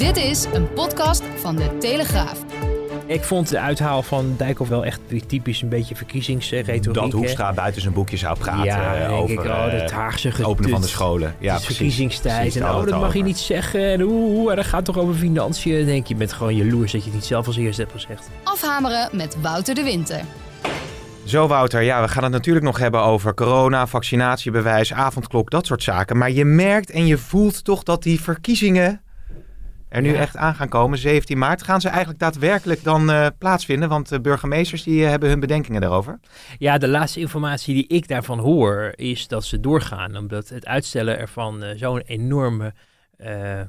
Dit is een podcast van de Telegraaf. Ik vond de uithaal van Dijkhoff wel echt weer typisch een beetje verkiezingsretoriek. Dat hè? Hoekstra buiten zijn boekje zou praten Ja, eh, denk over ik, oh, dat eh, Haagse het openen van de scholen. Ja, het is verkiezingstijd. Precies, en oh, dat mag je het niet zeggen. En oeh, dat gaat toch over financiën. Dan denk je, je bent gewoon jaloers dat je het niet zelf als eerste hebt gezegd. Afhameren met Wouter de Winter. Zo Wouter, ja, we gaan het natuurlijk nog hebben over corona, vaccinatiebewijs, avondklok, dat soort zaken. Maar je merkt en je voelt toch dat die verkiezingen er nu Ja. echt aan gaan komen. 17 maart gaan ze eigenlijk daadwerkelijk dan eh, plaatsvinden? Want de burgemeesters die eh, hebben hun bedenkingen daarover. Ja, de laatste informatie die ik daarvan hoor is dat ze doorgaan. Omdat het uitstellen ervan eh, zo'n enorme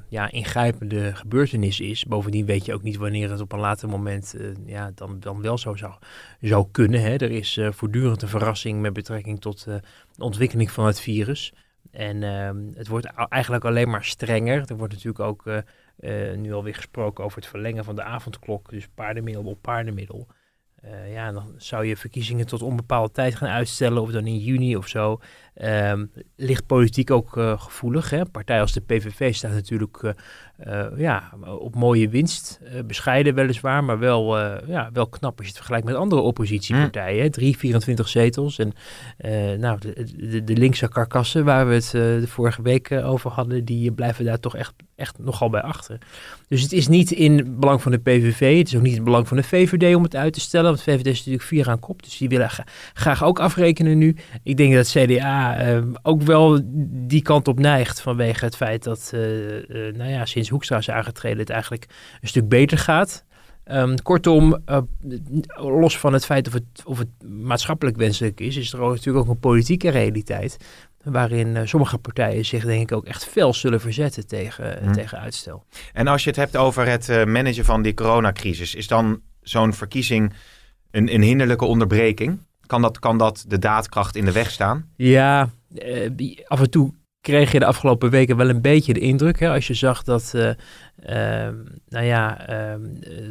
ja, ingrijpende gebeurtenis is. Bovendien weet je ook niet wanneer het op een later moment ja, dan, dan wel zo zou, zou kunnen. Hè. Er is voortdurend een verrassing met betrekking tot de ontwikkeling van het virus. En ehm, het wordt eigenlijk alleen maar strenger. Er wordt natuurlijk ook eh, nu alweer gesproken over het verlengen van de avondklok. Dus paardenmiddel op paardenmiddel. Eh, ja, dan zou je verkiezingen tot onbepaalde tijd gaan uitstellen, of dan in juni of zo. Ehm, ligt politiek ook eh, gevoelig. Hè? Een partij als de PVV staat natuurlijk eh, eh, ja, op mooie winst. Bescheiden weliswaar, maar wel, ja, wel knap als je het vergelijkt met andere oppositiepartijen. hè. Drie, 24 zetels. En nou, de, de, linkse karkassen waar we het de vorige week over hadden, die blijven daar toch echt, echt nogal bij achter. Dus het is niet in het belang van de PVV, het is ook niet in het belang van de VVD om het uit te stellen. Want de VVD is natuurlijk vier aan kop, dus die willen gra- graag ook afrekenen nu. Ik denk dat CDA eh, ook wel die kant op neigt vanwege het feit dat, eh, eh, nou ja, sinds Hoekstra is aangetreden het eigenlijk een stuk beter gaat. Ehm, kortom, los van het feit of het, of het maatschappelijk wenselijk is, is er ook natuurlijk ook een politieke realiteit. Waarin sommige partijen zich denk ik ook echt fel zullen verzetten tegen, Hm. tegen uitstel. En als je het hebt over het managen van die coronacrisis, is dan zo'n verkiezing een, een hinderlijke onderbreking? Kan dat, kan dat de daadkracht in de weg staan? Ja, die- af en toe kreeg je de afgelopen weken wel een beetje de indruk. Hè, als je zag dat, ehm, nou ja, ehm,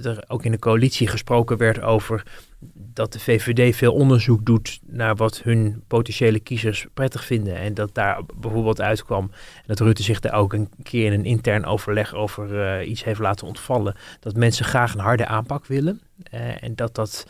er ook in de coalitie gesproken werd over dat de VVD veel onderzoek doet naar wat hun potentiële kiezers prettig vinden. En dat daar bijvoorbeeld uitkwam dat Rutte zich daar ook een keer in een intern overleg over eh, iets heeft laten ontvallen. Dat mensen graag een harde aanpak willen. En dat dat,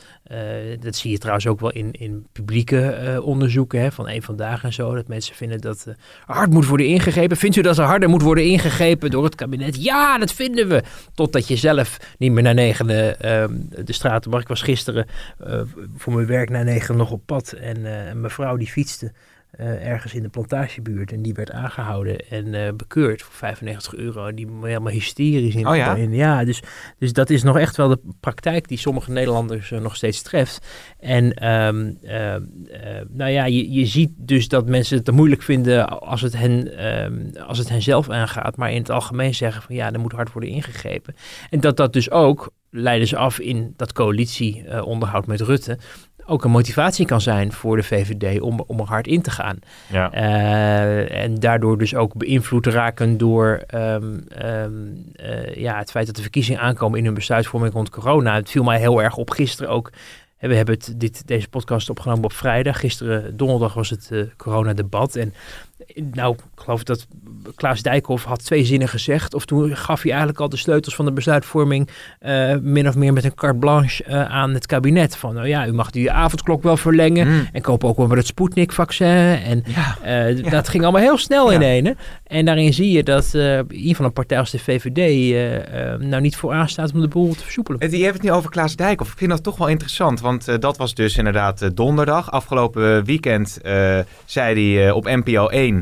dat zie je trouwens ook wel in, in publieke eh, onderzoeken hè, van één vandaag en zo. Dat mensen vinden dat eh, hard moet worden ingegrepen. Vindt u dat er harder moet worden ingegrepen door het kabinet? Ja, dat vinden we. Totdat je zelf niet meer naar negenen ehm, de straat. Maar ik was gisteren eh, voor mijn werk naar negen nog op pad. En eh, een mevrouw die fietste eh, ergens in de plantagebuurt. En die werd aangehouden en eh, bekeurd voor 95 euro. En die helemaal hysterisch in. Oh ja? in- ja dus, dus dat is nog echt wel de praktijk die sommige Nederlanders eh, nog steeds treft. En ehm, ehm, eh, nou ja, je, je ziet dus dat mensen het te moeilijk vinden als het, hen, ehm, als het hen zelf aangaat. Maar in het algemeen zeggen van ja, er moet hard worden ingegrepen. En dat dat dus ook, leiden ze af in dat coalitieonderhoud met Rutte, ook een motivatie kan zijn voor de VVD om, om er hard in te gaan. Ja. Eh, en daardoor dus ook beïnvloed raken door ehm, ehm, eh, ja, het feit dat de verkiezingen aankomen in hun besluitvorming rond corona. Het viel mij heel erg op gisteren ook. We hebben het, dit, deze podcast opgenomen op vrijdag. Gisteren, donderdag, was het eh coronadebat. En nou, ik geloof dat Klaas Dijkhoff had twee zinnen gezegd. Of toen gaf hij eigenlijk al de sleutels van de besluitvorming eh, min of meer met een carte blanche eh, aan het kabinet. Van nou ja, u mag die avondklok wel verlengen. Mm. En koop ook wel met het Sputnik-vaccin. En Ja. eh, Ja. dat ging allemaal heel snel Ja. in ene. En daarin zie je dat in ieder geval een partij als de VVD nou niet vooraan staat om de boel te versoepelen. Je hebt het nu over Klaas Dijkhoff. Ik vind dat toch wel interessant, want dat was dus inderdaad donderdag. Afgelopen weekend zei hij op NPO 1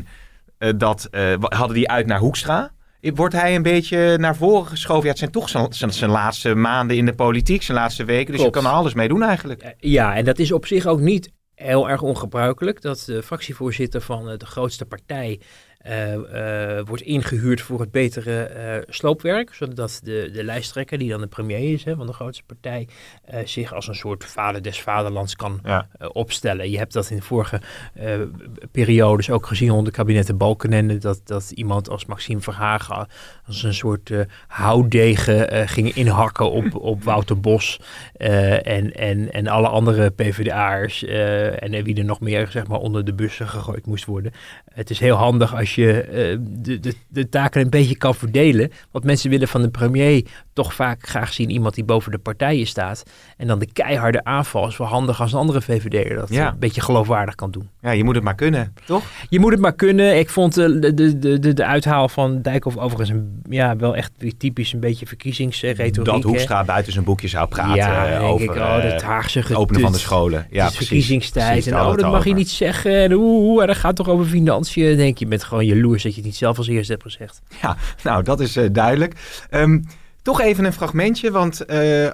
eh, dat eh, hadden die uit naar Hoekstra. Wordt hij een beetje naar voren geschoven? Ja, het zijn toch zijn, zijn, zijn laatste maanden in de politiek, zijn laatste weken. Dus Klopt. je kan er alles mee doen eigenlijk. Eh, Ja, en dat is op zich ook niet heel erg ongebruikelijk dat de fractievoorzitter van de grootste partij wordt ingehuurd voor het betere sloopwerk. Zodat de, de lijsttrekker, die dan de premier is hè, van de grootste partij, zich als een soort vader des vaderlands kan opstellen. Je hebt dat in de vorige periodes ook gezien onder kabinetten Balkenende, dat, dat iemand als Maxime Verhagen als een soort houdegen ging inhakken op, op Wouter Bos en, en, en alle andere PvdA'ers en wie er nog meer zeg maar, onder de bussen gegooid moest worden. Het is heel handig als je uh, de, de, de taken een beetje kan verdelen. Want mensen willen van de premier toch vaak graag zien iemand die boven de partijen staat. En dan de keiharde aanval is wel handig als een andere VVD'er dat ja. een beetje geloofwaardig kan doen. Ja, je moet het maar kunnen, toch? Je moet het maar kunnen. Ik vond de, de, de, de, de uithaal van Dijkhoff overigens een, ja, wel echt typisch een beetje verkiezingsretoriek. Dat Hoekstra buiten zijn boekje zou praten ja, over ik, oh, het Haagse het openen van de scholen. Ja, precies. verkiezingstijd. en oh, dat mag je niet zeggen. En oeh, dat gaat toch over financiën. denk je, bent gewoon jaloers dat je het niet zelf als eerste hebt gezegd. Ja, nou, dat is uh, duidelijk. Um, toch even een fragmentje, want uh, uh,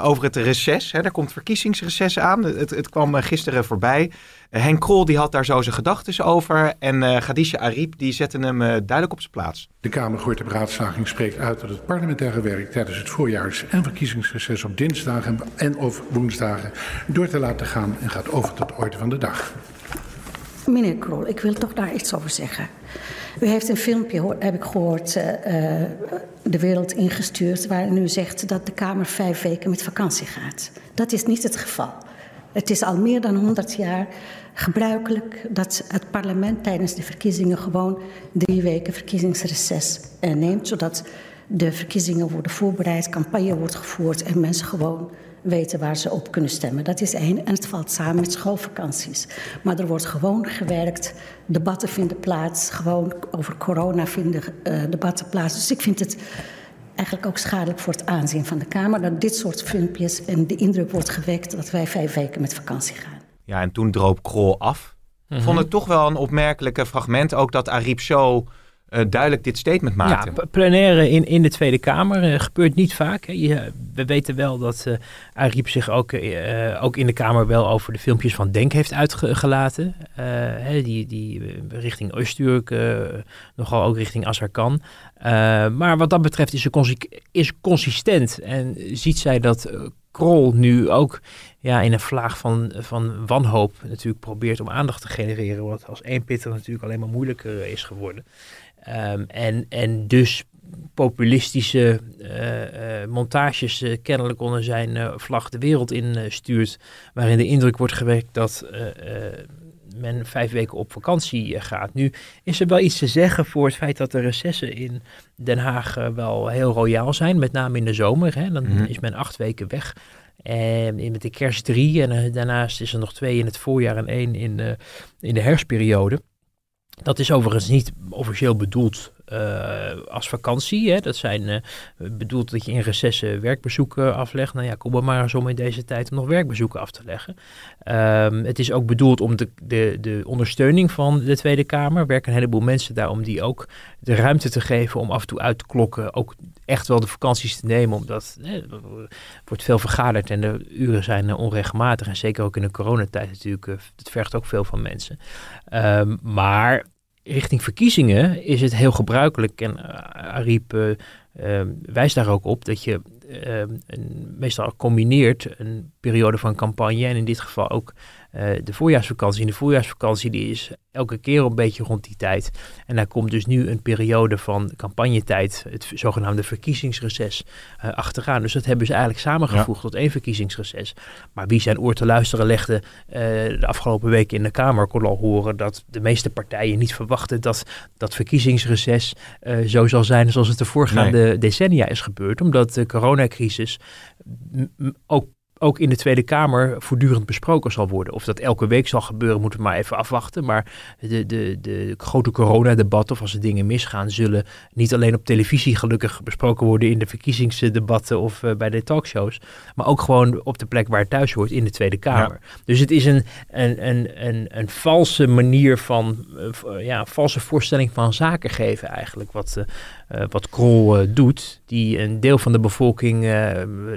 over het reces, hè, daar komt verkiezingsreces aan. Het, het kwam gisteren voorbij. Henk Krol die had daar zo zijn gedachten over. En uh, Khadija Ariep die zette hem duidelijk op zijn plaats. De Kamer gooit de beraadslaging spreekt uit dat het parlementaire werk tijdens het voorjaars- en verkiezingsreces op dinsdagen en of woensdagen door te laten gaan en gaat over tot de orde van de dag. Meneer Krol, ik wil toch daar iets over zeggen. U heeft een filmpje, heb ik gehoord, uh, de wereld ingestuurd... waarin u zegt dat de Kamer vijf weken met vakantie gaat. Dat is niet het geval. Het is al meer dan 100 jaar gebruikelijk dat het parlement tijdens de verkiezingen gewoon drie weken verkiezingsreces neemt, zodat de verkiezingen worden voorbereid, campagne wordt gevoerd en mensen gewoon weten waar ze op kunnen stemmen. Dat is één. En het valt samen met schoolvakanties. Maar er wordt gewoon gewerkt. Debatten vinden plaats. Gewoon over corona vinden uh, debatten plaats. Dus ik vind het eigenlijk ook schadelijk voor het aanzien van de Kamer... dat dit soort filmpjes en de indruk wordt gewekt... dat wij vijf weken met vakantie gaan. Ja, en toen droop Krol af. Mm Vond het toch wel een opmerkelijke fragment ook dat Ariep zo uh, duidelijk dit statement maakte. Ja, plenaire in, in de Tweede Kamer uh, gebeurt niet vaak. Je, we weten wel dat uh, Ariep zich ook, ook in de Kamer wel over de filmpjes van Denk heeft uitgelaten. Hè, die, die richting Oostturk, nogal ook richting Azarkan. maar wat dat betreft is ze is consistent en ziet zij dat Krol nu ook ja, in een vlaag van, van wanhoop natuurlijk probeert om aandacht te genereren. Wat als één pitter natuurlijk alleen maar moeilijker is geworden. Um, en, en dus populistische uh, uh, montages uh, kennelijk onder zijn vlag de wereld in stuurt. Waarin de indruk wordt gewekt dat men vijf weken op vakantie gaat. Nu is er wel iets te zeggen voor het feit dat de recessen in Den Haag wel heel royaal zijn. Met name in de zomer. Hè. Dan mhm. is men acht weken weg. En met de kerst drie. En daarnaast is er nog twee in het voorjaar en één in, in de herfstperiode. Dat is overigens niet officieel bedoeld uh, als vakantie. Hè. Dat zijn uh, bedoeld dat je in recessen werkbezoeken aflegt. Nou ja, kom er maar eens om in deze tijd om nog werkbezoeken af te leggen. Um, het is ook bedoeld om de, de, de ondersteuning van de Tweede Kamer. Er werken een heleboel mensen daar om die ook de ruimte te geven om af en toe uit te klokken. Ook echt wel de vakanties te nemen, omdat eh, wordt veel vergaderd en de uren zijn onregelmatig. En zeker ook in de coronatijd natuurlijk, het vergt ook veel van mensen. Um, maar richting verkiezingen is het heel gebruikelijk, en uh, Ariep uh, uh, wijst daar ook op, dat je een, meestal combineert een periode van campagne en in dit geval ook uh, de voorjaarsvakantie. En de voorjaarsvakantie die is elke keer een beetje rond die tijd. En daar komt dus nu een periode van campagnetijd, het zogenaamde verkiezingsreces, uh, achteraan. Dus dat hebben ze eigenlijk samengevoegd tot één verkiezingsreces. Maar wie zijn oor te luisteren legde uh, de afgelopen weken in de Kamer, kon al horen dat de meeste partijen niet verwachten dat dat verkiezingsreces zo zal zijn zoals het de voorgaande decennia is gebeurd. Omdat de coronacrisis ook ook in de Tweede Kamer voortdurend besproken zal worden. Of dat elke week zal gebeuren, moeten we maar even afwachten. Maar de, de, de grote coronadebatten, of als er dingen misgaan, zullen niet alleen op televisie gelukkig besproken worden in de verkiezingsdebatten of uh, bij de talkshows. Maar ook gewoon op de plek waar het thuis hoort, in de Tweede Kamer. Dus het is een, een, een, een, een valse manier van, uh, ja, valse voorstelling van zaken geven eigenlijk. Wat, uh, uh, wat Krol uh, doet, die een deel van de bevolking uh,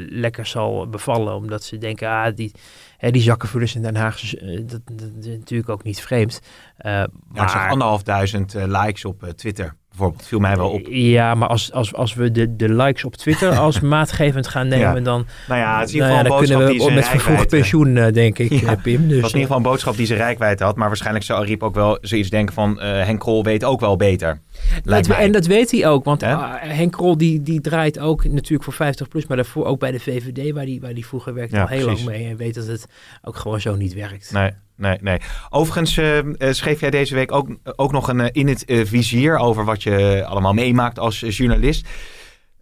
lekker zal bevallen, omdat ze denken, ah, die, hè, die zakkenvullers in Den Haag, dat, dat, is natuurlijk ook niet vreemd. Uh, ja, maar... ik zag anderhalfduizend likes op Twitter bijvoorbeeld. Viel mij wel op. Ja, maar als, als, als we de, de likes op Twitter als maatgevend gaan nemen, ja. dan, nou ja, het is in ieder geval nou ja, een boodschap die met vervroegd pensioen, uh, denk ik, ja, Pim. Dus, het was in ieder geval een boodschap die ze rijkwijde had. Maar waarschijnlijk zou Ariep ook wel zoiets denken van... Uh, Henk Krol weet ook wel beter. Dat, en dat weet hij ook. Want uh, Henk Krol die, die draait ook natuurlijk voor 50 plus. Maar daarvoor ook bij de VVD, waar die, waar die vroeger werkte, al heel precies. lang mee. En weet dat het ook gewoon zo niet werkt. Nee nee, nee. Overigens uh, schreef jij deze week ook, ook nog een uh, in het vizier over wat je allemaal meemaakt als journalist.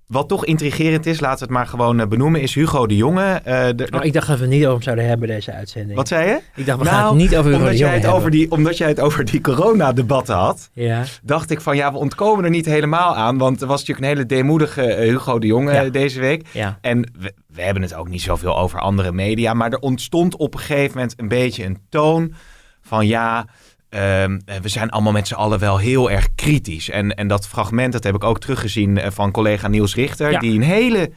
Wat toch intrigerend is, laten we het maar gewoon benoemen, is Hugo de Jonge. De, oh, ik dacht dat we het niet over hem zouden hebben, deze uitzending. Wat zei je? Ik dacht, we nou, gaan het niet over Hugo omdat de Jonge jij het over die, Omdat jij het over die coronadebatten had, ja. dacht ik van ja, we ontkomen er niet helemaal aan. Want er was natuurlijk een hele deemoedige Hugo de Jonge Ja. deze week. Ja. En we, we hebben het ook niet zoveel over andere media. Maar er ontstond op een gegeven moment een beetje een toon van ja, ehm, we zijn allemaal met z'n allen wel heel erg kritisch. En, en dat fragment, dat heb ik ook teruggezien eh, van collega Niels Richter, Ja. die een hele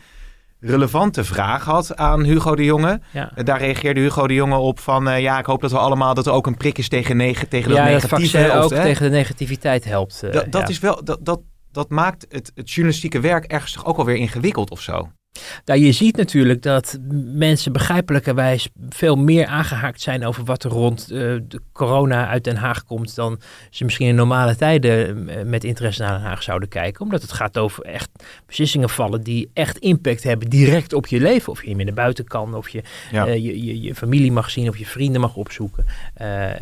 relevante vraag had aan Hugo de Jonge. Ja. Daar reageerde Hugo de Jonge op van eh, ja, ik hoop dat we allemaal dat er ook een prik is tegen, negen, tegen Ja, dat negatieve ook hè? tegen de negativiteit helpt. eh, Dat, dat ja. is wel, dat, dat, dat maakt het, het journalistieke werk ergens toch ook alweer ingewikkeld of zo. Nou, je ziet natuurlijk dat mensen begrijpelijkerwijs veel meer aangehaakt zijn over wat er rond eh, de corona uit Den Haag komt dan ze misschien in normale tijden eh, met interesse naar Den Haag zouden kijken. Omdat het gaat over echt beslissingen vallen die echt impact hebben direct op je leven. Of je niet meer naar buiten kan, of je, Ja. eh, je, je, je familie mag zien, of je vrienden mag opzoeken.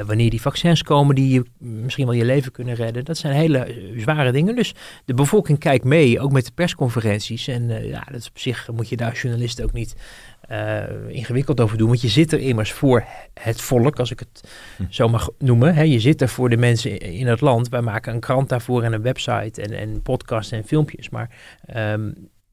Wanneer die vaccins komen die je misschien wel je leven kunnen redden. Dat zijn hele zware dingen. Dus de bevolking kijkt mee, ook met de persconferenties. En ja, dat is op zich moet je daar als journalist ook niet eh, ingewikkeld over doen. Want je zit er immers voor het volk, als ik het Hm. zo mag noemen. Hè. Je zit er voor de mensen in- het land. Wij maken een krant daarvoor en een website en, en podcasts en filmpjes. Maar ehm,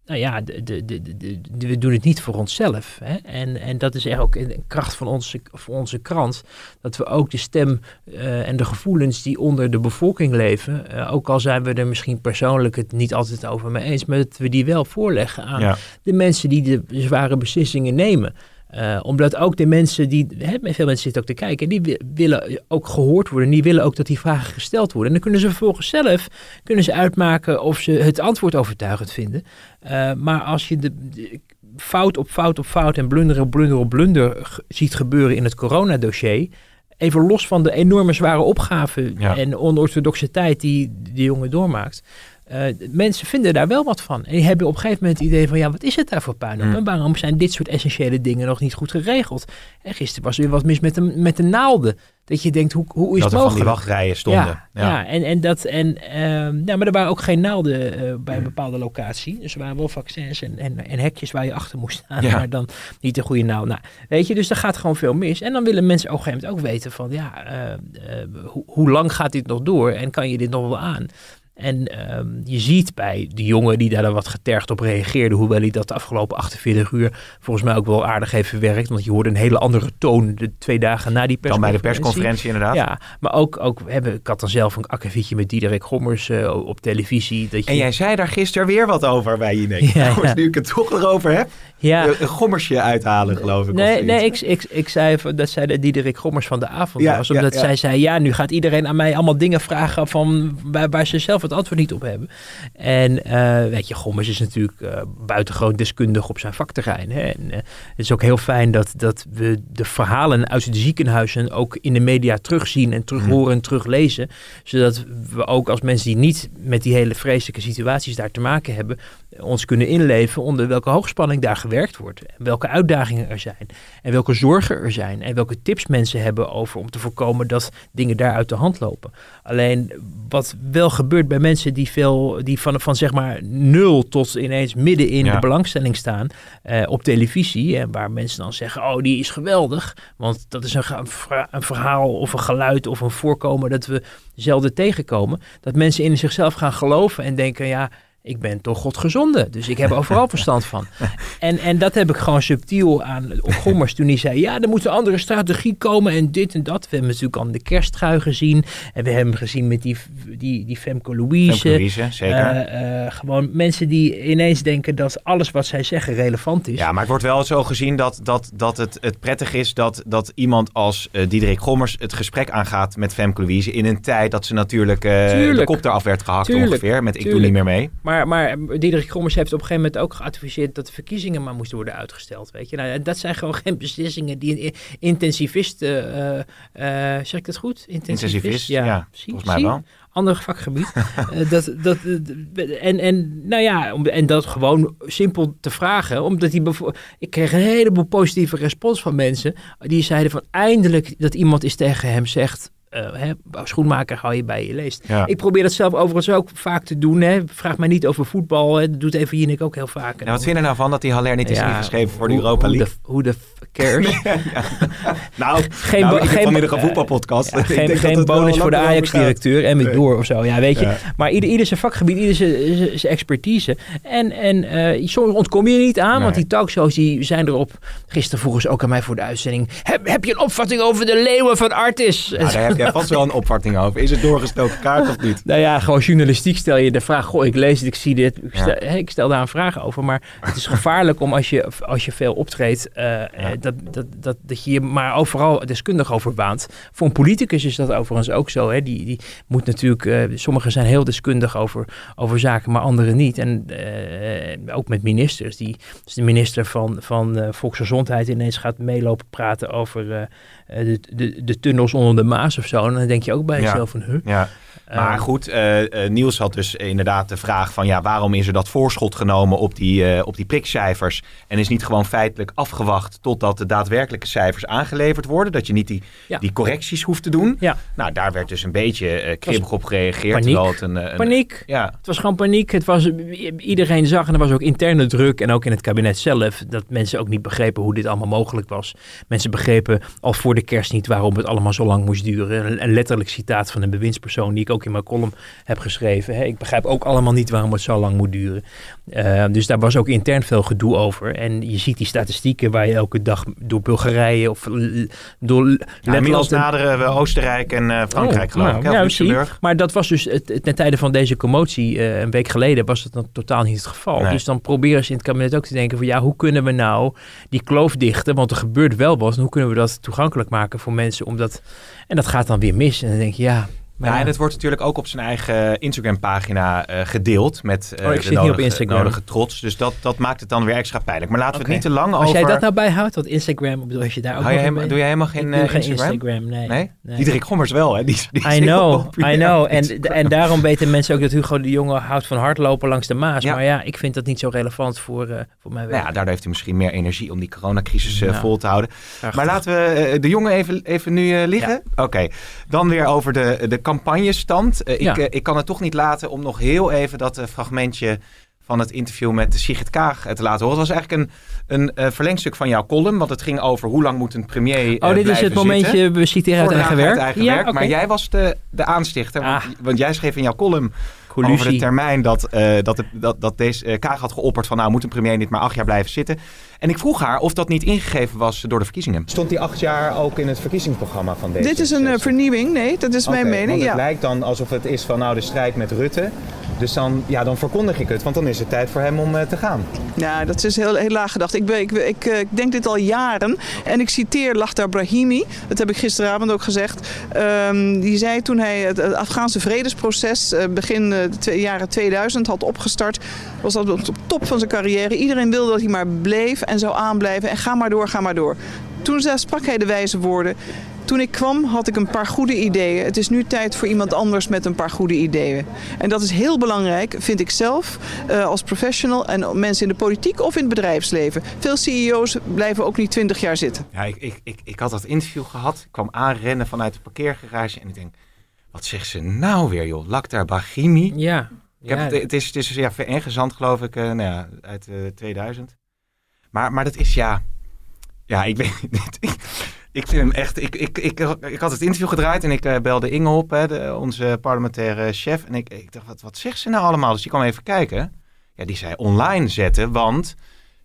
nou ja, de, de, we doen het niet voor onszelf. Hè? En, en dat is echt ook een kracht van onze, van onze krant. Dat we ook de stem eh, en de gevoelens die onder de bevolking leven. eh, ook al zijn we er misschien persoonlijk het niet altijd over mee eens. Maar dat we die wel voorleggen aan Ja. de mensen die de zware beslissingen nemen. Eh, omdat ook de mensen die, hè, veel mensen zitten ook te kijken, en die wi- willen ook gehoord worden. En die willen ook dat die vragen gesteld worden. En dan kunnen ze vervolgens zelf kunnen ze uitmaken of ze het antwoord overtuigend vinden. Eh, maar als je de, de fout op fout op fout en blunder op blunder op blunder ziet gebeuren in het coronadossier. Even los van de enorme zware opgave Ja. en onorthodoxe tijd die de jongen doormaakt. Eh, mensen vinden daar wel wat van. En die hebben op een gegeven moment het idee van... ja, wat is het daar voor puinhoop? Mm. En waarom zijn dit soort essentiële dingen nog niet goed geregeld? En gisteren was er weer wat mis met de, met de naalden. Dat je denkt, hoe, hoe is dat het er van die mogelijk? wachtrijen stonden. Ja, ja. en, en dat, en, ehm, ja, maar er waren ook geen naalden eh, bij een bepaalde locatie. Dus er waren wel vaccins en, en, en hekjes waar je achter moest staan, Ja. maar dan niet de goede naald. Nou, weet je, dus er gaat gewoon veel mis. En dan willen mensen op een gegeven moment ook weten van, ja, eh, hoe lang gaat dit nog door en kan je dit nog wel aan? En ehm, je ziet bij de jongen die daar dan wat getergd op reageerde, hoewel hij dat de afgelopen 48 uur volgens mij ook wel aardig heeft verwerkt. Want je hoorde een hele andere toon de twee dagen na die Dan bij de persconferentie. persconferentie inderdaad. Ja, maar ook, ook hebben, ik had dan zelf een akkefietje met Diederik Gommers eh, op televisie. Dat je, En jij zei daar gisteren weer wat over bij je. Ja, ja. nu ik het toch erover heb. ja, Een gommersje uithalen, geloof ik. Nee, nee ik, ik, ik zei dat zij de Diederik Gommers van de avond Ja, was. Omdat zij zei, ja, nu gaat iedereen aan mij allemaal dingen vragen van waar, waar ze zelf het antwoord niet op hebben. En eh, weet je, Gommers is natuurlijk eh, buitengewoon deskundig op zijn vakterrein. Hè? En, eh, het is ook heel fijn dat, dat we de verhalen uit de ziekenhuizen ook in de media terugzien en terug horen en teruglezen. Zodat we ook als mensen die niet met die hele vreselijke situaties daar te maken hebben, ons kunnen inleven onder welke hoogspanning daar gewerkt wordt. En welke uitdagingen er zijn. En welke zorgen er zijn. En welke tips mensen hebben over om te voorkomen dat dingen daar uit de hand lopen. Alleen wat wel gebeurt bij mensen die, veel, die van, van zeg maar nul tot ineens midden in Ja. de belangstelling staan eh, op televisie. En waar mensen dan zeggen, oh die is geweldig. Want dat is een, een verhaal of een geluid of een voorkomen dat we zelden tegenkomen. Dat mensen in zichzelf gaan geloven en denken, ja, ik ben toch godgezonde. Dus ik heb overal verstand van. En, en dat heb ik gewoon subtiel aan Gommers toen hij zei... ja, er moet een andere strategie komen en dit en dat. We hebben natuurlijk al de kersttrui gezien. En we hebben gezien met die, die, die Femke Louise. Femke Louise, zeker. Uh, uh, gewoon mensen die ineens denken dat alles wat zij zeggen relevant is. Ja, maar het wordt wel zo gezien dat, dat, dat het, het prettig is... dat, dat iemand als uh, Diederik Gommers het gesprek aangaat met Femke Louise... in een tijd dat ze natuurlijk de kop eraf werd gehakt Tuurlijk. ongeveer. Met ik Tuurlijk. doe niet meer mee. Maar, maar Diederik Gommers heeft op een gegeven moment ook geadviseerd dat de verkiezingen maar moesten worden uitgesteld. Weet je? Nou, dat zijn gewoon geen beslissingen die een intensivist, uh, uh, zeg ik dat goed? Intensivist, intensivist ja, ja zie, volgens mij wel. Ander vakgebied. uh, dat, dat, en, en, nou ja, om, en dat gewoon simpel te vragen. Omdat hij ik kreeg een heleboel positieve respons van mensen. Die zeiden van eindelijk dat iemand eens tegen hem zegt uh, hè, schoenmaker hou je bij je leest. Ik probeer dat zelf overigens ook vaak te doen. Hè. Vraag mij niet over voetbal. Hè. Dat doet even Jinek ook heel vaak. Nou, wat vind je nou van dat die Haller niet is ja, ingeschreven voor de Europa League? Hoe de, cares? nou, geen, nou, ik geen, voetbalpodcast. Geen geen bonus voor de Ajax-directeur en met door of zo. Ja, weet je. Maar ieder, ieder zijn vakgebied, ieder zijn, zijn expertise. En, en uh, soms ontkom je niet aan, nee. want die talkshows die zijn erop. Gisteren vroegen ze ook aan mij voor de uitzending. Heb, heb je een opvatting over de leeuwen van Artis? Nou, heb jij vast wel een opvatting over. Is het doorgestoken kaart of niet? Nou ja, gewoon journalistiek stel je de vraag. Goh, ik lees het, ik zie dit. Ik stel, ja. ik stel daar een vraag over. Maar het is gevaarlijk om als je, als je veel optreedt, uh, ja. dat, dat, dat, dat je je maar overal deskundig over baant. Voor een politicus is dat overigens ook zo. Hè. Die, die moet natuurlijk, uh, sommigen zijn heel deskundig over, over zaken, maar anderen niet. En uh, ook met ministers. Die, dus de minister van, van Volksgezondheid ineens gaat meelopen praten over de, de, de tunnels onder de Maas of En dan denk je ook bij jezelf van, huh? Ja. Maar uh, goed, uh, uh, Niels had dus inderdaad de vraag van ja, waarom is er dat voorschot genomen op die, op die prikcijfers en is niet gewoon feitelijk afgewacht totdat de daadwerkelijke cijfers aangeleverd worden, dat je niet die, ja. die correcties hoeft te doen. Ja. Nou, daar werd dus een beetje kribbig op gereageerd. Paniek. Het een, een, paniek. Ja. Het was gewoon paniek. Het was, iedereen zag en er was ook interne druk en ook in het kabinet zelf dat mensen ook niet begrepen hoe dit allemaal mogelijk was. Mensen begrepen al voor de kerst niet waarom het allemaal zo lang moest duren. Een letterlijk citaat van een bewindspersoon die ik ook in mijn column heb geschreven. Hè. Ik begrijp ook allemaal niet waarom het zo lang moet duren. Uh, dus daar was ook intern veel gedoe over. En je ziet die statistieken waar je elke dag door Bulgarije of door ja, Inmiddels naderen we Oostenrijk en uh, Frankrijk oh, geloof nou, ik. Ja, maar dat was dus het, ten tijde van deze commotie uh, een week geleden was het dan totaal niet het geval. Nee. Dus dan proberen ze in het kabinet ook te denken van ja, hoe kunnen we nou die kloof dichten? Want er gebeurt wel wat. En hoe kunnen we dat toegankelijk maken voor mensen? Omdat, en dat gaat dan weer mis. En dan denk je ja, maar ja, en het wordt natuurlijk ook op zijn eigen Instagram-pagina uh, gedeeld met uh, oh, ik de zit nodige, op Instagram. nodige trots. Dus dat, dat maakt het dan weer extra pijnlijk. Maar laten okay. we het niet te lang over... Als jij dat nou bijhoudt, want Instagram, bedoel, als je daar ook jij Doe jij helemaal geen, uh, Instagram? Instagram? nee. nee? nee. Diederik Gommers wel, hè? Die, die I know, I know. En, en daarom weten mensen ook dat Hugo de Jonge houdt van hardlopen langs de Maas. Ja. Maar ja, ik vind dat niet zo relevant voor, uh, voor mijn werk. Nou ja, daardoor heeft hij misschien meer energie om die coronacrisis nou, vol te houden. Maar laten we de Jonge even, even nu liggen. Ja. Oké, okay. dan weer over de, de campagnestand. Ja. ik, uh, ik kan het toch niet laten om nog heel even dat uh, fragmentje van het interview met Sigrid Kaag te laten horen. Het was eigenlijk een, een verlengstuk van jouw column, want het ging over hoe lang moet een premier Oh, dit is het momentje, we citeren uit eigen werk. Eigen ja, werk. Okay. Maar jij was de, de aanstichter, ah. want, want, jij schreef in jouw column Collusie. over de termijn dat, dat, de, dat, dat deze Kaag had geopperd van nou moet een premier niet maar acht jaar blijven zitten. En ik vroeg haar of dat niet ingegeven was door de verkiezingen. Stond die acht jaar ook in het verkiezingsprogramma van deze? Dit is een uh, vernieuwing, nee, dat is okay, mijn mening. Want het ja. lijkt dan alsof het is van nou de strijd met Rutte. Dus dan, ja, dan verkondig ik het, want dan is het tijd voor hem om uh, te gaan. Ja, dat is heel, heel laag gedacht. Ik, ik, ik, ik denk dit al jaren en ik citeer Lachtar Brahimi, dat heb ik gisteravond ook gezegd. Um, die zei toen hij het, Afghaanse vredesproces uh, begin de jaren 2000 had opgestart, was dat op de top van zijn carrière. Iedereen wilde dat hij maar bleef en zou aanblijven en ga maar door, ga maar door. Toen sprak hij de wijze woorden. Toen ik kwam had ik een paar goede ideeën. Het is nu tijd voor iemand anders met een paar goede ideeën. En dat is heel belangrijk, vind ik zelf, uh, als professional en mensen in de politiek of in het bedrijfsleven. Veel CEO's blijven ook niet twintig jaar zitten. Ja, ik, ik, ik, ik had dat interview gehad. Ik kwam aanrennen vanuit de parkeergarage en ik denk, wat zegt ze nou weer joh? Lakhdar Baghimi? Ja. Ik heb ja. het, het, is, het is ja, ingezand geloof ik, uh, nou ja, uit uh, 2000. Maar, maar dat is ja. Ja, ik weet niet. Ik vind hem echt. Ik, ik, ik, ik had het interview gedraaid en ik eh, belde Inge op, hè, de, onze parlementaire chef. En ik, ik dacht, wat, wat zegt ze nou allemaal? Dus die kwam even kijken. Ja, die zei online zetten, want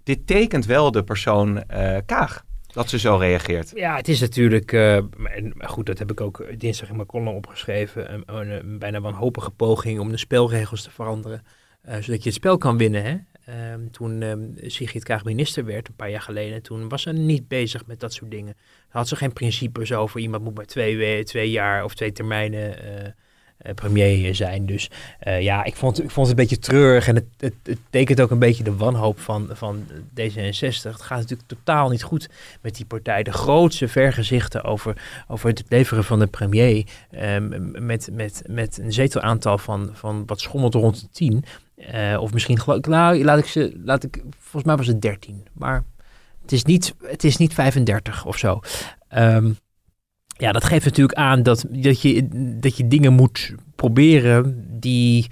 dit tekent wel de persoon eh, Kaag. Dat ze zo reageert. Ja, het is natuurlijk, en goed, dat heb ik ook dinsdag in mijn column opgeschreven, een, een, een bijna wanhopige poging om de spelregels te veranderen, zodat je het spel kan winnen. Hè? Ehm, toen um, Sigrid Kaag minister werd, een paar jaar geleden, toen was ze niet bezig met dat soort dingen. Had ze geen principes over iemand moet maar twee, twee jaar of twee termijnen uh, uh, premier zijn. Dus ja, ik vond, ik vond het een beetje treurig en het, het, het, tekent ook een beetje de wanhoop van, van D66. Het gaat natuurlijk totaal niet goed met die partij. De grootste vergezichten over, over het leveren van de premier um, met, met, met een zetelaantal van, van wat schommelt rond de tien. Uh, of misschien, nou, laat ik ze, laat ik, volgens mij was het 13. Maar het is niet, het is niet 35 of zo. Um, ja, dat geeft natuurlijk aan dat, dat, je, dat je dingen moet proberen die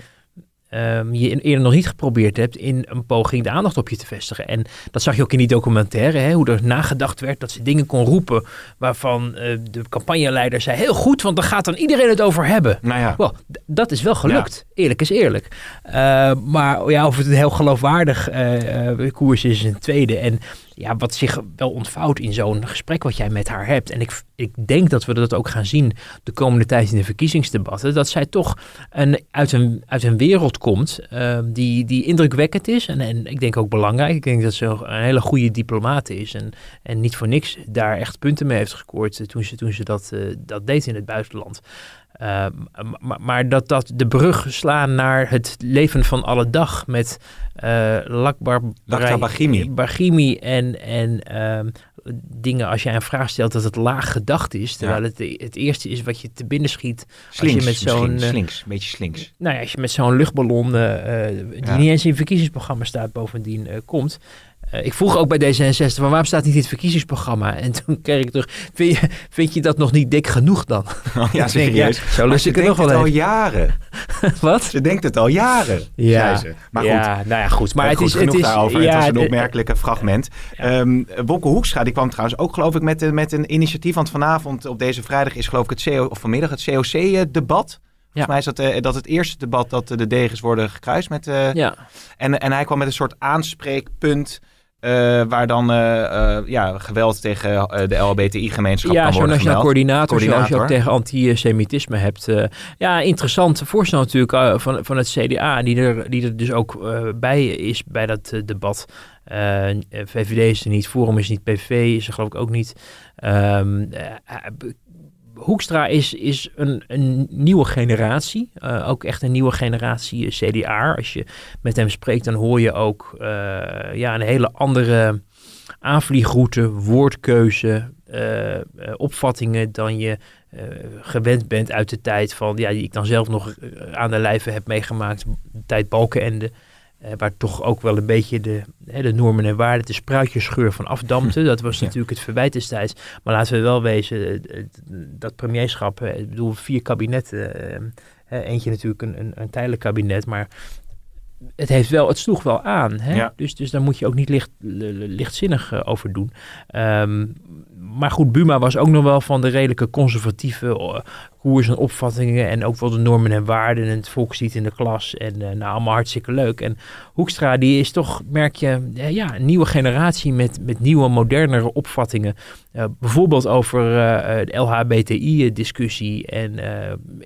um, je eerder nog niet geprobeerd hebt in een poging de aandacht op je te vestigen. En dat zag je ook in die documentaire, hè, hoe er nagedacht werd dat ze dingen kon roepen waarvan uh, de campagneleider zei, heel goed, want dan gaat dan iedereen het over hebben. Nou ja. Well, dat is wel gelukt, ja. eerlijk is eerlijk. Uh, maar ja, of het een heel geloofwaardig uh, koers is, is een tweede. En ja, wat zich wel ontvouwt in zo'n gesprek wat jij met haar hebt. En ik, ik denk dat we dat ook gaan zien de komende tijd in de verkiezingsdebatten. Dat zij toch een, uit, een, uit een wereld komt uh, die, die indrukwekkend is. En, en ik denk ook belangrijk. Ik denk dat ze een hele goede diplomaat is. En, en niet voor niks daar echt punten mee heeft gescoord toen ze, toen ze dat, uh, dat deed in het buitenland. Uh, maar, maar, dat, dat de brug slaan naar het leven van alle dag met uh, Lakbar Baghimi. Baghimi en, en uh, dingen als jij een vraag stelt dat het laag gedacht is. Terwijl ja. het, het eerste is wat je te binnen schiet. Slinks, als je met zo'n. Slinks, een beetje slinks. Nou ja, als je met zo'n luchtballon, die ja. niet eens in verkiezingsprogramma staat, bovendien komt. Uh, ik vroeg ook bij D66, van waarom staat niet dit verkiezingsprogramma? En toen kreeg ik terug, vind je, vind je dat nog niet dik genoeg dan? Oh, ja, serieus. Ja, zo lust ik er nog wel het al jaren. Wat? Ze denkt het al jaren, ja. zei ze. Maar goed, ja, nou ja, goed. Maar het, het is, genoeg het is, daarover. Ja, het was een opmerkelijke fragment. Ja. Um, Wopke Hoekstra, die kwam trouwens ook geloof ik met, eh, met een initiatief. Want vanavond op deze vrijdag is geloof ik het CO, of vanmiddag het COC-debat. Volgens mij is dat, uh, dat het eerste debat dat de degens worden gekruist met... Uh, ja. en, en hij kwam met een soort aanspreekpunt... Uh, waar dan uh, uh, ja, geweld tegen de LHBTI-gemeenschap ja, kan worden gemeld. coördinator, Coördinator. zoals je ook tegen antisemitisme hebt. Ja, interessant voorstel natuurlijk van, van het CDA, die er, die er dus ook bij is bij dat debat. VVD is er niet, Forum is niet, PV is er geloof ik ook niet. Um, Hoekstra is, is een, een nieuwe generatie. Uh, ook echt een nieuwe generatie CDA. Als je met hem spreekt, dan hoor je ook uh, ja, een hele andere aanvliegroute, woordkeuze, opvattingen dan je gewend bent uit de tijd van, ja, die ik dan zelf nog aan de lijve heb meegemaakt, de tijd Balkenende. Uh, waar toch ook wel een beetje de, hè, de normen en waarden, de spruitjesgeur van afdampte. Dat was ja. natuurlijk het verwijt destijds. Maar laten we wel wezen, dat premierschap, ik bedoel, vier kabinetten. Uh, eentje natuurlijk een, een, een, tijdelijk kabinet, maar het, heeft wel, het sloeg wel aan. Hè? Ja. Dus, dus daar moet je ook niet licht, lichtzinnig over doen. Um, maar goed, Buma was ook nog wel van de redelijke conservatieve koers en opvattingen en ook wel de normen en waarden en het volkslied in de klas en uh, nou allemaal hartstikke leuk. En Hoekstra die is toch, merk je, uh, ja, een nieuwe generatie met, met nieuwe, modernere opvattingen. Uh, bijvoorbeeld over uh, de LHBTI-discussie en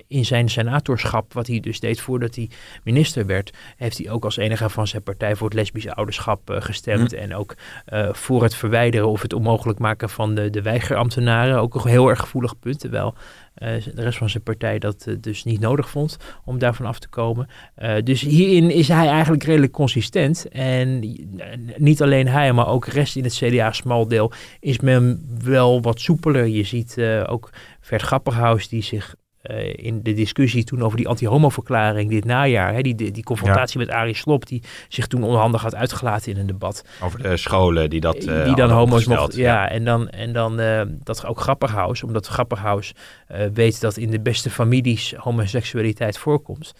in zijn senatorschap, wat hij dus deed voordat hij minister werd, heeft hij ook als enige van zijn partij voor het lesbische ouderschap gestemd hm. en ook voor het verwijderen of het onmogelijk maken van de, de weigerambtenaren. Ook een heel erg gevoelig punt, terwijl uh, de rest van zijn partij dat uh, dus niet nodig vond om daarvan af te komen. Uh, dus hierin is hij eigenlijk redelijk consistent. En niet alleen hij, maar ook de rest in het CDA-smaldeel is men wel wat soepeler. Je ziet ook Vert Grapperhaus die zich uh, in de discussie toen over die anti-homo-verklaring dit najaar. Hè, die, die, confrontatie ja. met Arie Slob, die zich toen onhandig had uitgelaten in een debat. Over de scholen die dat uh, Die dan homo's mochten. Ja, ja, en dan, en dan uh, dat ook Grapperhaus, omdat Grapperhaus weet dat in de beste families homoseksualiteit voorkomt.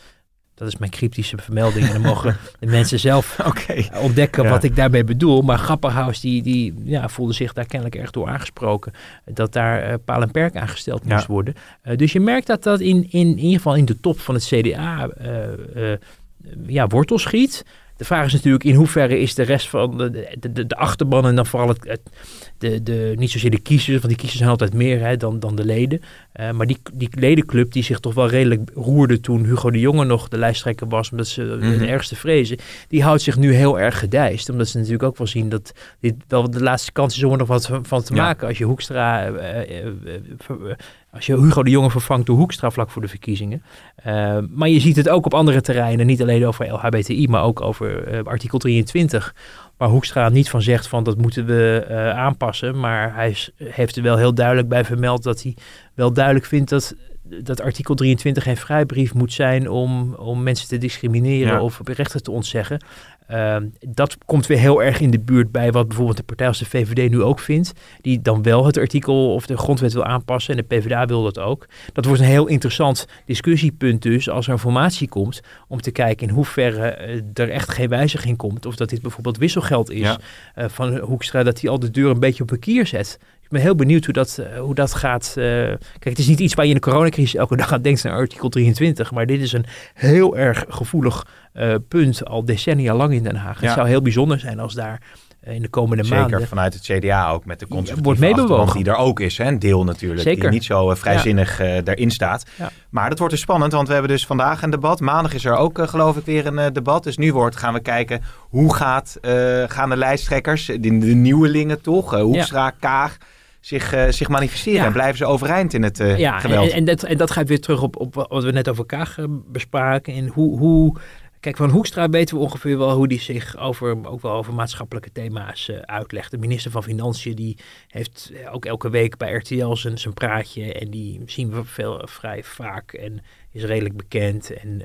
Dat is mijn cryptische vermelding. En dan mogen de mensen zelf Oké. ontdekken Ja. wat ik daarmee bedoel. Maar Grapperhaus die, die ja, voelde zich daar kennelijk erg door aangesproken. Dat daar eh, paal en perk aangesteld Ja. moest worden. Eh, dus je merkt dat dat in, in, in ieder geval in de top van het CDA eh, eh, ja, wortel schiet. De vraag is natuurlijk in hoeverre is de rest van de, de, achterban en dan vooral het, het- de, de, niet zozeer de kiezers, want die kiezers zijn altijd meer hè, dan, dan de leden. Eh, maar die, die ledenclub die zich toch wel redelijk roerde toen Hugo de Jonge nog de lijsttrekker was, omdat ze Mhm. de ergste vrezen, die houdt zich nu heel erg gedijst. Omdat ze natuurlijk ook wel zien dat dit wel de laatste kans is om er nog wat van van te Ja. maken. Als je Hoekstra, eh, eh, als je Hugo de Jonge vervangt door Hoekstra vlak voor de verkiezingen. Eh, maar je ziet het ook op andere terreinen, niet alleen over LHBTI, maar ook over eh, artikel 23. Waar Hoekstra niet van zegt van dat moeten we eh, aanpassen. Maar hij is- heeft er wel heel duidelijk bij vermeld dat hij wel duidelijk vindt dat, dat artikel 23 geen vrijbrief moet zijn om, om mensen te discrimineren Ja. of rechten te ontzeggen. Ehm, dat komt weer heel erg in de buurt bij wat bijvoorbeeld de partij als de VVD nu ook vindt. Die dan wel het artikel of de grondwet wil aanpassen. En de PvdA wil dat ook. Dat wordt een heel interessant discussiepunt dus als er een formatie komt. Om te kijken in hoeverre eh, er echt geen wijziging komt. Of dat dit bijvoorbeeld wisselgeld is Ja. eh, van Hoekstra. Dat hij al de deur een beetje op een kier zet. Ben heel benieuwd hoe dat, eh, hoe dat gaat. eh. kijk, het is niet iets waar je in de coronacrisis elke dag aan denkt naar artikel 23. Maar dit is een heel erg gevoelig eh, punt al decennia lang in Den Haag. Ja. Het zou heel bijzonder zijn als daar in de komende Zeker maanden... vanuit het CDA ook met de conservatieve wordt die er ook is. Hè? Een deel natuurlijk. Zeker. Die niet zo vrijzinnig eh, daarin staat. Ja. Maar dat wordt dus spannend, want we hebben dus vandaag een debat. Maandag is er ook geloof ik weer een debat. Dus nu wordt, gaan we kijken hoe gaat, gaan de lijsttrekkers, de, de nieuwelingen toch, eh, Hoekstra, Kaag, zich, eh, zich manifesteren. Ja. En blijven ze overeind in het eh, Ja, en, geweld. en, dat, en dat gaat weer terug op, op wat we net over Kaag eh, bespraken. En hoe, hoe, kijk, van Hoekstra weten we ongeveer wel hoe die zich over, ook wel over maatschappelijke thema's uitlegt. De minister van Financiën, die heeft ook elke week bij RTL zijn, zijn praatje. En die zien we veel, vrij vaak en is redelijk bekend en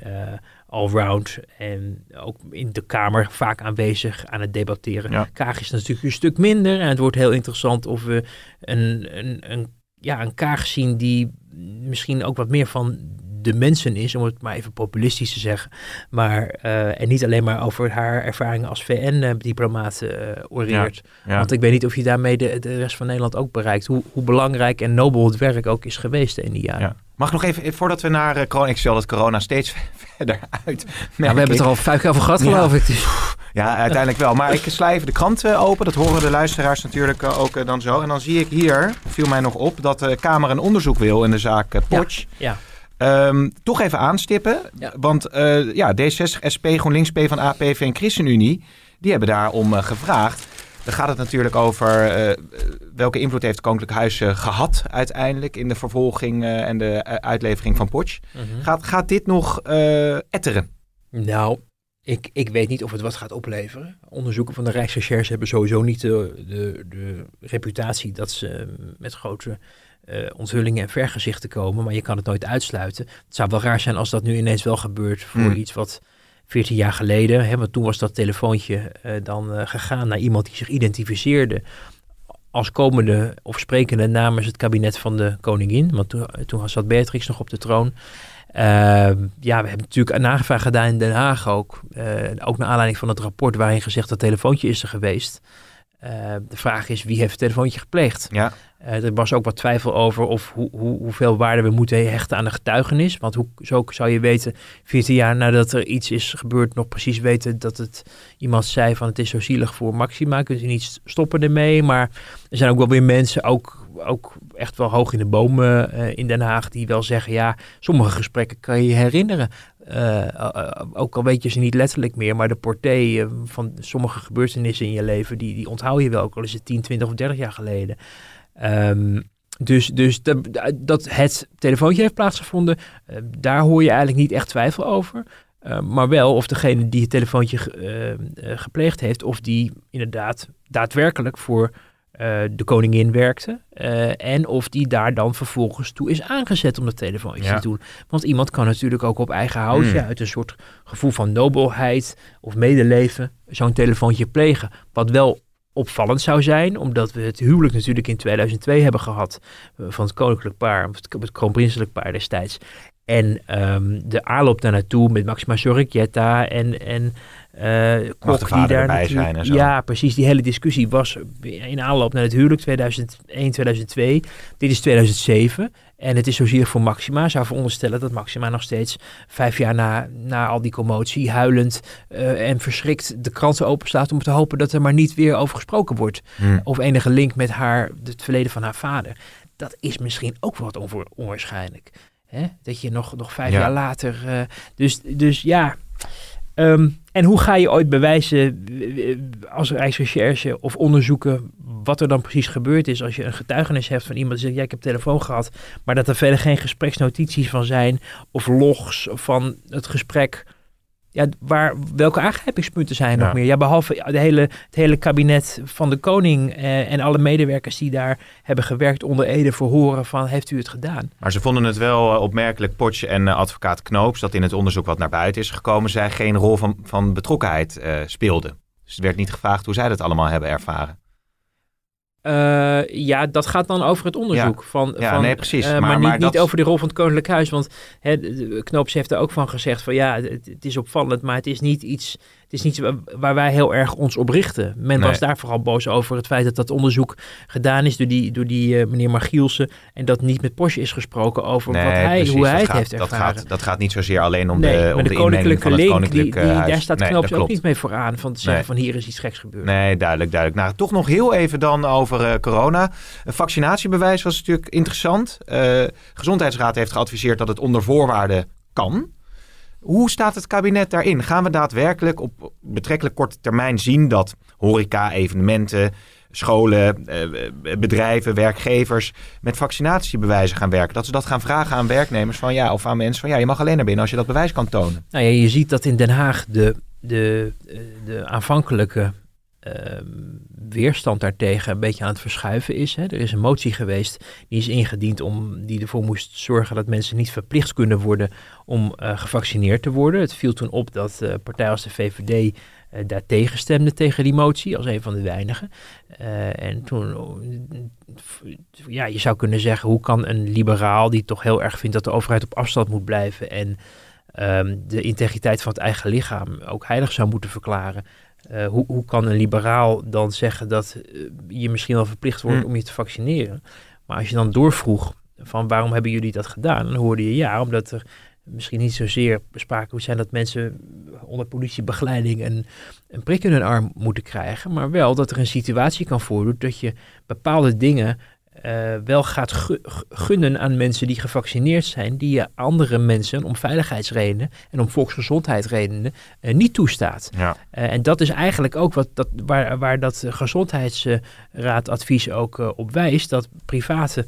allround. En ook in de Kamer vaak aanwezig aan het debatteren. Ja. Kaag is natuurlijk een stuk minder. En het wordt heel interessant of we een, een, een, ja, een Kaag zien die misschien ook wat meer van de mensen is, om het maar even populistisch te zeggen. Maar, eh, en niet alleen maar over haar ervaringen als VN-diplomaat eh oreert. Ja. Want ik weet niet of je daarmee de, de rest van Nederland ook bereikt. Hoe, hoe belangrijk en nobel het werk ook is geweest in die jaren. Ja. Mag ik nog even, eh, voordat we naar eh, corona, ik stel dat corona steeds verder uit. Ja, we hebben het er al vijf keer over gehad, Ja. geloof ik. Dus- Ja, uiteindelijk wel. Maar ik even de krant eh, open. Dat horen de luisteraars natuurlijk ook dan zo. En dan zie ik hier, viel mij nog op, dat de Kamer een onderzoek wil in de zaak eh, Potsch. ja. Ehm, toch even aanstippen. Ja. Want eh, ja, D66, SP, GroenLinks, PvdA, PV en ChristenUnie, die hebben daarom eh, gevraagd. Dan gaat het natuurlijk over eh, welke invloed heeft het Koninklijk Huis eh, gehad uiteindelijk in de vervolging eh, en de eh, uitlevering van Potsch. Gaat, gaat dit nog eh, etteren? Nou, ik, ik weet niet of het wat gaat opleveren. Onderzoeken van de Rijksrecherche hebben sowieso niet de, de, de reputatie dat ze met grote eh, onthullingen en vergezichten komen. Maar je kan het nooit uitsluiten. Het zou wel raar zijn als dat nu ineens wel gebeurt voor Hmm. iets wat 14 jaar geleden. Hè, want toen was dat telefoontje eh, dan eh, gegaan naar iemand die zich identificeerde als komende of sprekende namens het kabinet van de koningin. Want toen, toen zat Beatrix nog op de troon. Ehm, ja, we hebben natuurlijk een nagevraag gedaan in Den Haag ook. Eh, ook naar aanleiding van het rapport waarin gezegd dat telefoontje is er geweest. Eh, de vraag is wie heeft het telefoontje gepleegd? Ja, Eh, er was ook wat twijfel over of hoe, hoe, hoeveel waarde we moeten hechten aan de getuigenis. Want hoe, zo zou je weten, 14 jaar nadat er iets is gebeurd, nog precies weten dat het iemand zei van het is zo zielig voor Maxima. Kun je niet stoppen ermee. Maar er zijn ook wel weer mensen, ook, ook echt wel hoog in de bomen eh, in Den Haag, die wel zeggen, ja, sommige gesprekken kan je je herinneren. Eh, ook al weet je ze niet letterlijk meer, maar de portée van sommige gebeurtenissen in je leven, die, die onthoud je wel, ook al is het 10, 20 of 30 jaar geleden. Ehm, dus dus dat, dat het telefoontje heeft plaatsgevonden, eh, daar hoor je eigenlijk niet echt twijfel over. Eh, maar wel of degene die het telefoontje eh, gepleegd heeft, of die inderdaad daadwerkelijk voor de koningin werkte. en of die daar dan vervolgens toe is aangezet om dat telefoontje Ja. te doen. Want iemand kan natuurlijk ook op eigen houtje, Hmm. uit een soort gevoel van nobelheid of medeleven, zo'n telefoontje plegen. Wat wel opvallend zou zijn, omdat we het huwelijk natuurlijk in 2002 hebben gehad eh, van het koninklijk paar, of het, kroonprinselijk paar destijds. En ehm, de aanloop daar naartoe met Maxima Sorricchietta en, en uh, de vader erbij zijn en zo. Ja, precies. Die hele discussie was in aanloop naar het huwelijk 2001, 2002. Dit is 2007. En het is zozeer voor Maxima. Zou veronderstellen dat Maxima nog steeds vijf jaar na, na al die commotie huilend uh, en verschrikt de kranten openslaat om te hopen dat er maar niet weer over gesproken wordt. Hmm. Of enige link met haar, het verleden van haar vader. Dat is misschien ook wat onvoor, onwaarschijnlijk. Hè? Dat je nog, nog vijf Ja. jaar later. uh, dus, dus ja. Ehm, en hoe ga je ooit bewijzen als Rijksrecherche of onderzoeken wat er dan precies gebeurd is als je een getuigenis hebt van iemand die zegt ja ik heb telefoon gehad, maar dat er verder geen gespreksnotities van zijn of logs van het gesprek. Ja, waar, welke aangrijpingspunten zijn er Ja. nog meer? Ja, behalve de hele, het hele kabinet van de koning eh, en alle medewerkers die daar hebben gewerkt onder Ede verhoren van heeft u het gedaan? Maar ze vonden het wel eh, opmerkelijk, Potje en eh, advocaat Knoops, dat in het onderzoek wat naar buiten is gekomen, zij geen rol van, van betrokkenheid eh, speelden. Dus er werd niet gevraagd hoe zij dat allemaal hebben ervaren. Eh, ja, dat gaat dan over het onderzoek. Van, Ja, van, nee, precies. eh, Maar- maar, niet, maar niet over de rol van het Koninklijk Huis. Want hè, Knoops heeft er ook van gezegd van ja, het, het is opvallend, maar het is niet iets, het is niet wa- waar wij heel erg ons op richten. Men Nee. was daar vooral boos over het feit dat dat onderzoek gedaan is door die, door die eh, meneer Margielsen en dat niet met Porsche is gesproken over wat hij, precies, hoe hij dat het gaat, heeft dat ervaren. gaat, dat gaat niet zozeer alleen om nee, de, om de, koninklijke van het link, koninklijk die, die, huis. daar staat dat ook niet mee vooraan van te zeggen van hier is iets geks gebeurd. Nee, duidelijk, duidelijk. Nou, toch nog heel even dan over eh, corona. Een vaccinatiebewijs was natuurlijk interessant. Eh Gezondheidsraad heeft geadviseerd dat het onder voorwaarden kan. Hoe staat het kabinet daarin? Gaan we daadwerkelijk op betrekkelijk korte termijn zien dat horeca, evenementen, scholen, eh, bedrijven, werkgevers met vaccinatiebewijzen gaan werken? Dat ze dat gaan vragen aan werknemers van ja, of aan mensen van ja, je mag alleen naar binnen als je dat bewijs kan tonen. Nou ja, je ziet dat in Den Haag de, de, eh, de aanvankelijke weerstand daartegen een beetje aan het verschuiven is. Hè. Er is een motie geweest die is ingediend om die ervoor moest zorgen dat mensen niet verplicht kunnen worden om eh, gevaccineerd te worden. Het viel toen op dat eh partijen als de VVD eh, daar tegen stemden tegen die motie, als een van de weinigen. En toen, ja, je zou kunnen zeggen, hoe kan een liberaal die toch heel erg vindt dat de overheid op afstand moet blijven en ehm, de integriteit van het eigen lichaam ook heilig zou moeten verklaren. Eh, hoe, hoe kan een liberaal dan zeggen dat eh, je misschien wel verplicht wordt Hm. om je te vaccineren? Maar als je dan doorvroeg van waarom hebben jullie dat gedaan, dan hoorde je ja, omdat er misschien niet zozeer sprake moet zijn dat mensen onder politiebegeleiding een, een prik in hun arm moeten krijgen, maar wel dat er een situatie kan voordoen dat je bepaalde dingen eh, wel gaat gu- gu- gunnen aan mensen die gevaccineerd zijn, die je andere mensen om veiligheidsredenen en om volksgezondheidsredenen eh, niet toestaat. Ja. Eh, en dat is eigenlijk ook wat dat, waar, waar dat gezondheidsraadadvies ook op wijst, dat private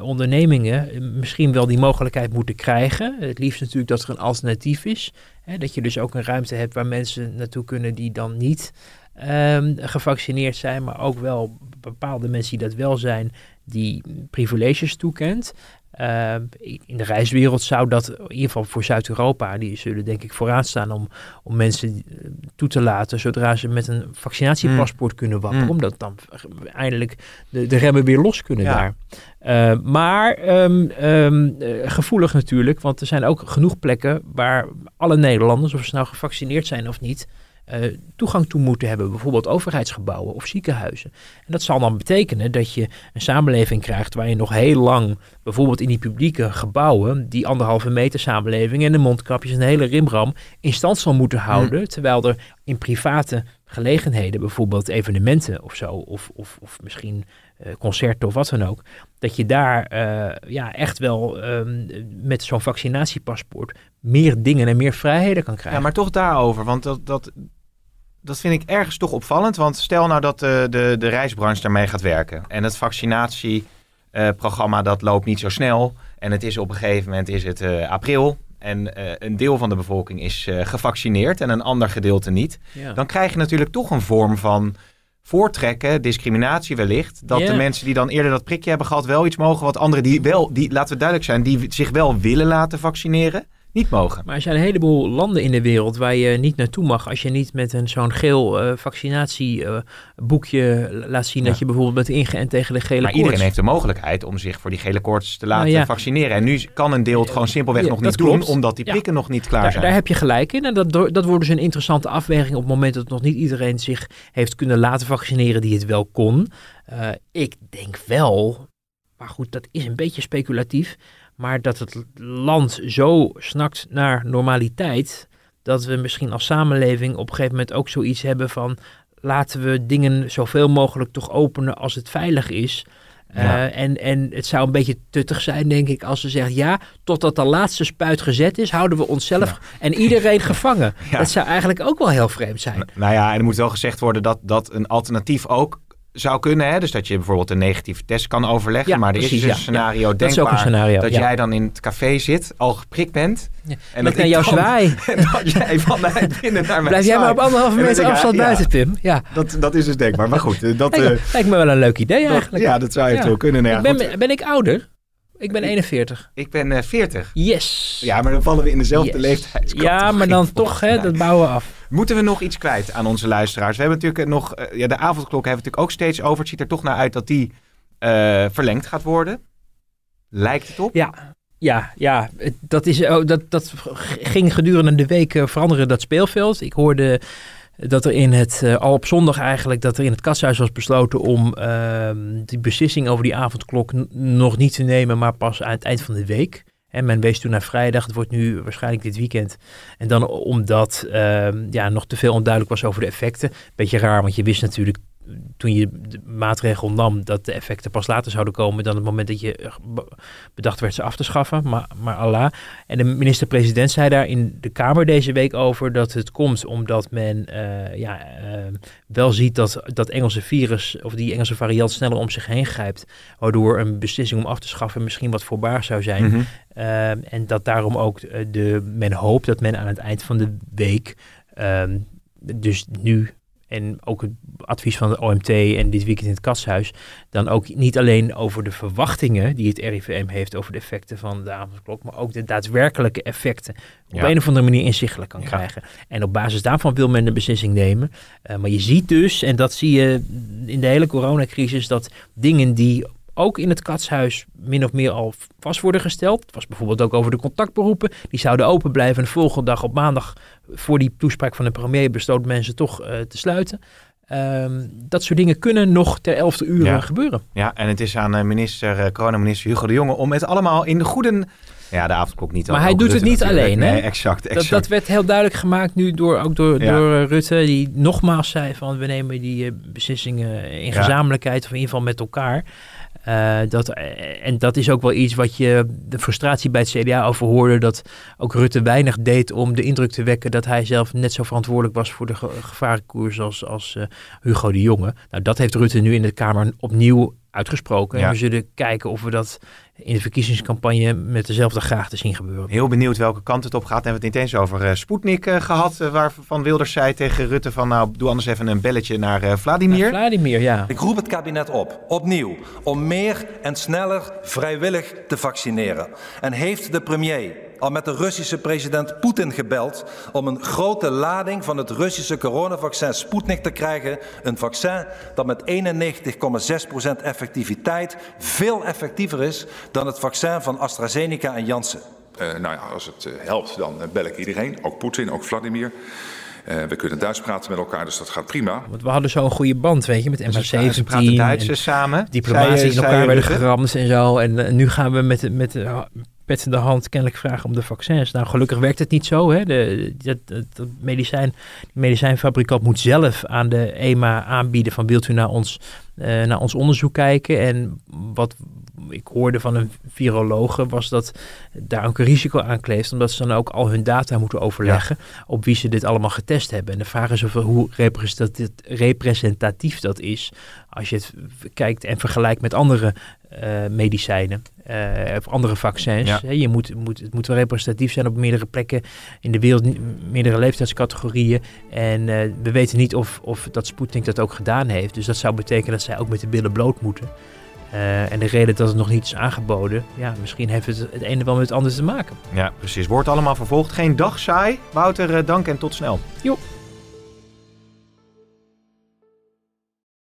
ondernemingen misschien wel die mogelijkheid moeten krijgen. Het liefst natuurlijk dat er een alternatief is. Hè, dat je dus ook een ruimte hebt waar mensen naartoe kunnen die dan niet ehm, gevaccineerd zijn, maar ook wel bepaalde mensen die dat wel zijn, die privileges toekent. Ehm, in de reiswereld zou dat, in ieder geval voor Zuid-Europa, die zullen denk ik vooraan staan om, om mensen eh, toe te laten zodra ze met een vaccinatiepaspoort kunnen wapperen. Mm. Omdat dan eindelijk de, de remmen weer los kunnen Ja. daar. Eh, maar ehm, ehm, eh, gevoelig natuurlijk, want er zijn ook genoeg plekken waar alle Nederlanders, of ze nou gevaccineerd zijn of niet, eh, toegang toe moeten hebben. Bijvoorbeeld overheidsgebouwen of ziekenhuizen. En dat zal dan betekenen dat je een samenleving krijgt waar je nog heel lang, bijvoorbeeld in die publieke gebouwen, die anderhalve meter samenleving en de mondkapjes en de hele rimram in stand zal moeten houden. Terwijl er in private gelegenheden, bijvoorbeeld evenementen of zo, of, of, of misschien eh, concerten of wat dan ook, dat je daar eh, ja, echt wel ehm, met zo'n vaccinatiepaspoort meer dingen en meer vrijheden kan krijgen. Ja, maar toch daarover, want dat, dat, dat vind ik ergens toch opvallend. Want stel nou dat de, de, de reisbranche daarmee gaat werken en het vaccinatieprogramma dat loopt niet zo snel en het is op een gegeven moment is het eh, april en eh, een deel van de bevolking is eh, gevaccineerd en een ander gedeelte niet. Ja. Dan krijg je natuurlijk toch een vorm van voortrekken, discriminatie wellicht. Dat de mensen die dan eerder dat prikje hebben gehad wel iets mogen, wat anderen die wel, die, laten we duidelijk zijn, die zich wel willen laten vaccineren, niet mogen. Maar er zijn een heleboel landen in de wereld waar je niet naartoe mag als je niet met een zo'n geel uh, vaccinatieboekje laat zien Ja. dat je bijvoorbeeld bent ingeënt tegen de gele Maar koorts. iedereen heeft de mogelijkheid om zich voor die gele koorts te laten Nou ja. vaccineren. En nu kan een deel het gewoon simpelweg Ja, nog niet doen, omdat die prikken nog niet klaar Daar, zijn. daar heb je gelijk in. En dat, dat wordt dus een interessante afweging op het moment dat nog niet iedereen zich heeft kunnen laten vaccineren die het wel kon. Eh, ik denk wel, maar goed, dat is een beetje speculatief, maar dat het land zo snakt naar normaliteit, dat we misschien als samenleving op een gegeven moment ook zoiets hebben van laten we dingen zoveel mogelijk toch openen als het veilig is. Eh, en, en het zou een beetje tuttig zijn, denk ik, als ze zeggen: ja, totdat de laatste spuit gezet is, houden we onszelf en iedereen gevangen. Ja. Dat zou eigenlijk ook wel heel vreemd zijn. N- Nou ja, en er moet wel gezegd worden dat dat een alternatief ook zou kunnen. Hè? Dus dat je bijvoorbeeld een negatieve test kan overleggen. Ja, maar er is dus een ja. scenario Dat is ook denkbaar een scenario. dat ja. jij dan in het café zit, al geprikt bent. En dat naar jou dan- zwaai. Dat jij binnen naar mij Blijf jij maar op anderhalve meter afstand buiten, Pim. Ja. Dat, dat is dus denkbaar. Maar goed, eh, dat, Lijkt, eh, lijkt me wel een leuk idee dat- eigenlijk. ja, dat zou eventueel Ja. kunnen. Nou ik goed. ben, ben ik ouder? Ik ben 41. Ik ben eh, 40. Yes. Ja, maar dan vallen we in dezelfde Yes. leeftijdscategorie. Ja, maar dan toch, hè, dat bouwen we af. Moeten we nog iets kwijt aan onze luisteraars? We hebben natuurlijk nog... eh, ja, de avondklok hebben we natuurlijk ook steeds over. Het ziet er toch naar uit dat die eh, verlengd gaat worden. Lijkt het op. Ja, ja, ja. Dat, is, oh, dat, dat ging gedurende de week eh, veranderen, dat speelveld. Ik hoorde dat er in het, al op zondag eigenlijk, dat er in het kasthuis was besloten om ehm, die beslissing over die avondklok nog niet te nemen, maar pas aan het eind van de week. En men wees toen naar vrijdag, het wordt nu waarschijnlijk dit weekend. En dan omdat ehm, ja, nog te veel onduidelijk was over de effecten. Beetje raar, want je wist natuurlijk toen je de maatregel nam dat de effecten pas later zouden komen dan het moment dat je eh, be- bedacht werd ze af te schaffen. Maar, maar Allah. En de minister-president zei daar in de Kamer deze week over dat het komt omdat men eh, ja, eh, wel ziet dat dat Engelse virus of die Engelse variant sneller om zich heen grijpt. Waardoor een beslissing om af te schaffen misschien wat voorbaar zou zijn. Mhm. En dat daarom ook de, men hoopt dat men aan het eind van de week, ehm, dus nu en ook het advies van de OMT en dit weekend in het kasthuis, dan ook niet alleen over de verwachtingen die het RIVM heeft over de effecten van de avondklok, maar ook de daadwerkelijke effecten op Ja. een of andere manier inzichtelijk kan Ja. krijgen. En op basis daarvan wil men een beslissing nemen. Eh, maar je ziet dus, en dat zie je in de hele coronacrisis, dat dingen die ook in het katshuis min of meer al vast worden gesteld. Het was bijvoorbeeld ook over de contactberoepen. Die zouden open blijven. En de volgende dag op maandag, voor die toespraak van de premier, besloot mensen toch eh, te sluiten. Ehm, dat soort dingen kunnen nog ter elfde uur Ja. gebeuren. Ja, en het is aan eh, minister, eh coronaminister Hugo de Jonge om het allemaal in de goede... Ja, de avondklok niet. Maar hij doet het niet natuurlijk. alleen, hè? Nee, exact, Dat, exact. dat werd heel duidelijk gemaakt nu door, ook door, Ja. door eh, Rutte, die nogmaals zei van we nemen die eh, beslissingen in Ja. gezamenlijkheid of in ieder geval met elkaar. Eh, dat, eh, en dat is ook wel iets wat je de frustratie bij het CDA over hoorde, dat ook Rutte weinig deed om de indruk te wekken dat hij zelf net zo verantwoordelijk was voor de ge gevarenkoers als, als eh, Hugo de Jonge. Nou, dat heeft Rutte nu in de Kamer opnieuw uitgesproken. Ja. En we zullen kijken of we dat in de verkiezingscampagne met dezelfde graag te zien gebeuren. Heel benieuwd welke kant het op gaat. En we hebben het niet eens over eh Sputnik eh, gehad. eh, waarvan Wilders zei tegen Rutte van nou doe anders even een belletje naar eh, Vladimir. Vladimir, ja. Ik roep het kabinet op, opnieuw, om meer en sneller vrijwillig te vaccineren. En heeft de premier al met de Russische president Poetin gebeld om een grote lading van het Russische coronavaccin Sputnik te krijgen. Een vaccin dat met 91,6% effectiviteit veel effectiever is dan het vaccin van AstraZeneca en Janssen. Uh, nou ja, als het uh, helpt, dan uh, bel ik iedereen. Ook Poetin, ook Vladimir. we kunnen Duits praten met elkaar, dus dat gaat prima. Want we hadden zo'n goede band, weet je, met Dus MH17. ze praten Duitsers samen. Diplomatie in elkaar werden geramd en zo. En eh, nu gaan we met, met de pet in de hand kennelijk vragen om de vaccins. Nou, gelukkig werkt het niet zo. Hè. De, dat, dat, dat medicijn, medicijnfabrikant moet zelf aan de EMA aanbieden van wilt u naar ons, eh, naar ons onderzoek kijken. En wat ik hoorde van een virologe was dat daar ook een risico aan kleeft. Omdat ze dan ook al hun data moeten overleggen op wie ze dit allemaal getest hebben. En de vraag is of, hoe representatief, representatief dat is als je het kijkt en vergelijkt met andere uh, medicijnen uh, of andere vaccins. Ja. Je moet, moet, het moet wel representatief zijn op meerdere plekken in de wereld, meerdere leeftijdscategorieën. En uh, we weten niet of, of dat Sputnik dat ook gedaan heeft. Dus dat zou betekenen dat zij ook met de billen bloot moeten. Eh, en de reden dat het nog niet is aangeboden, ja, misschien heeft het het ene wel met het andere te maken. Ja, precies. Wordt allemaal vervolgd. Geen dag saai. Wouter, eh, dank en tot snel. Joep.